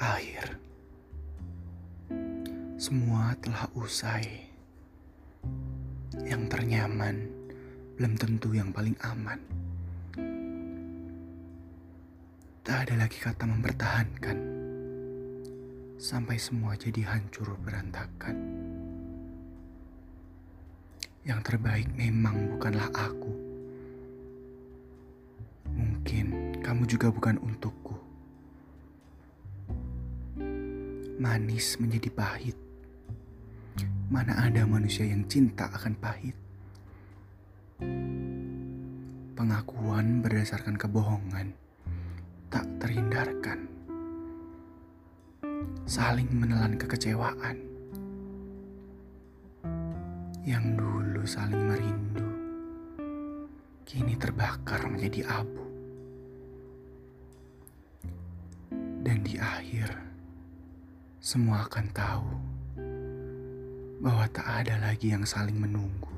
Akhir. Semua telah usai. Yang ternyaman belum tentu yang paling aman. Tak ada lagi kata mempertahankan. Sampai semua jadi hancur berantakan. Yang terbaik memang bukanlah aku. Mungkin kamu juga bukan untukku. Manis menjadi pahit. Mana ada manusia yang cinta akan pahit? Pengakuan berdasarkan kebohongan tak terhindarkan. Saling menelan kekecewaan. Yang dulu saling merindu, kini terbakar menjadi abu. Dan di akhir, semua akan tahu bahwa tak ada lagi yang saling menunggu.